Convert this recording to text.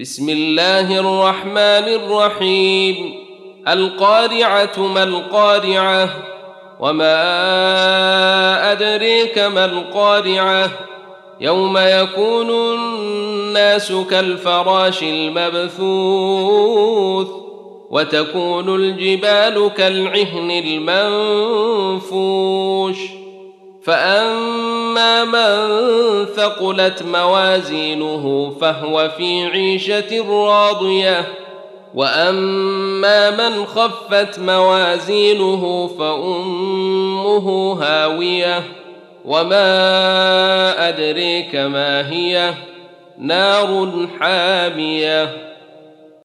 بسم الله الرحمن الرحيم. القارعة ما القارعة وما أدريك ما القارعة يوم يكون الناس كالفراش المبثوث وتكون الجبال كالعهن المنفوش. فاما من ثقلت موازينه فهو في عيشه راضيه واما من خفت موازينه فامه هاويه وما ادريك ما هي نار حاميه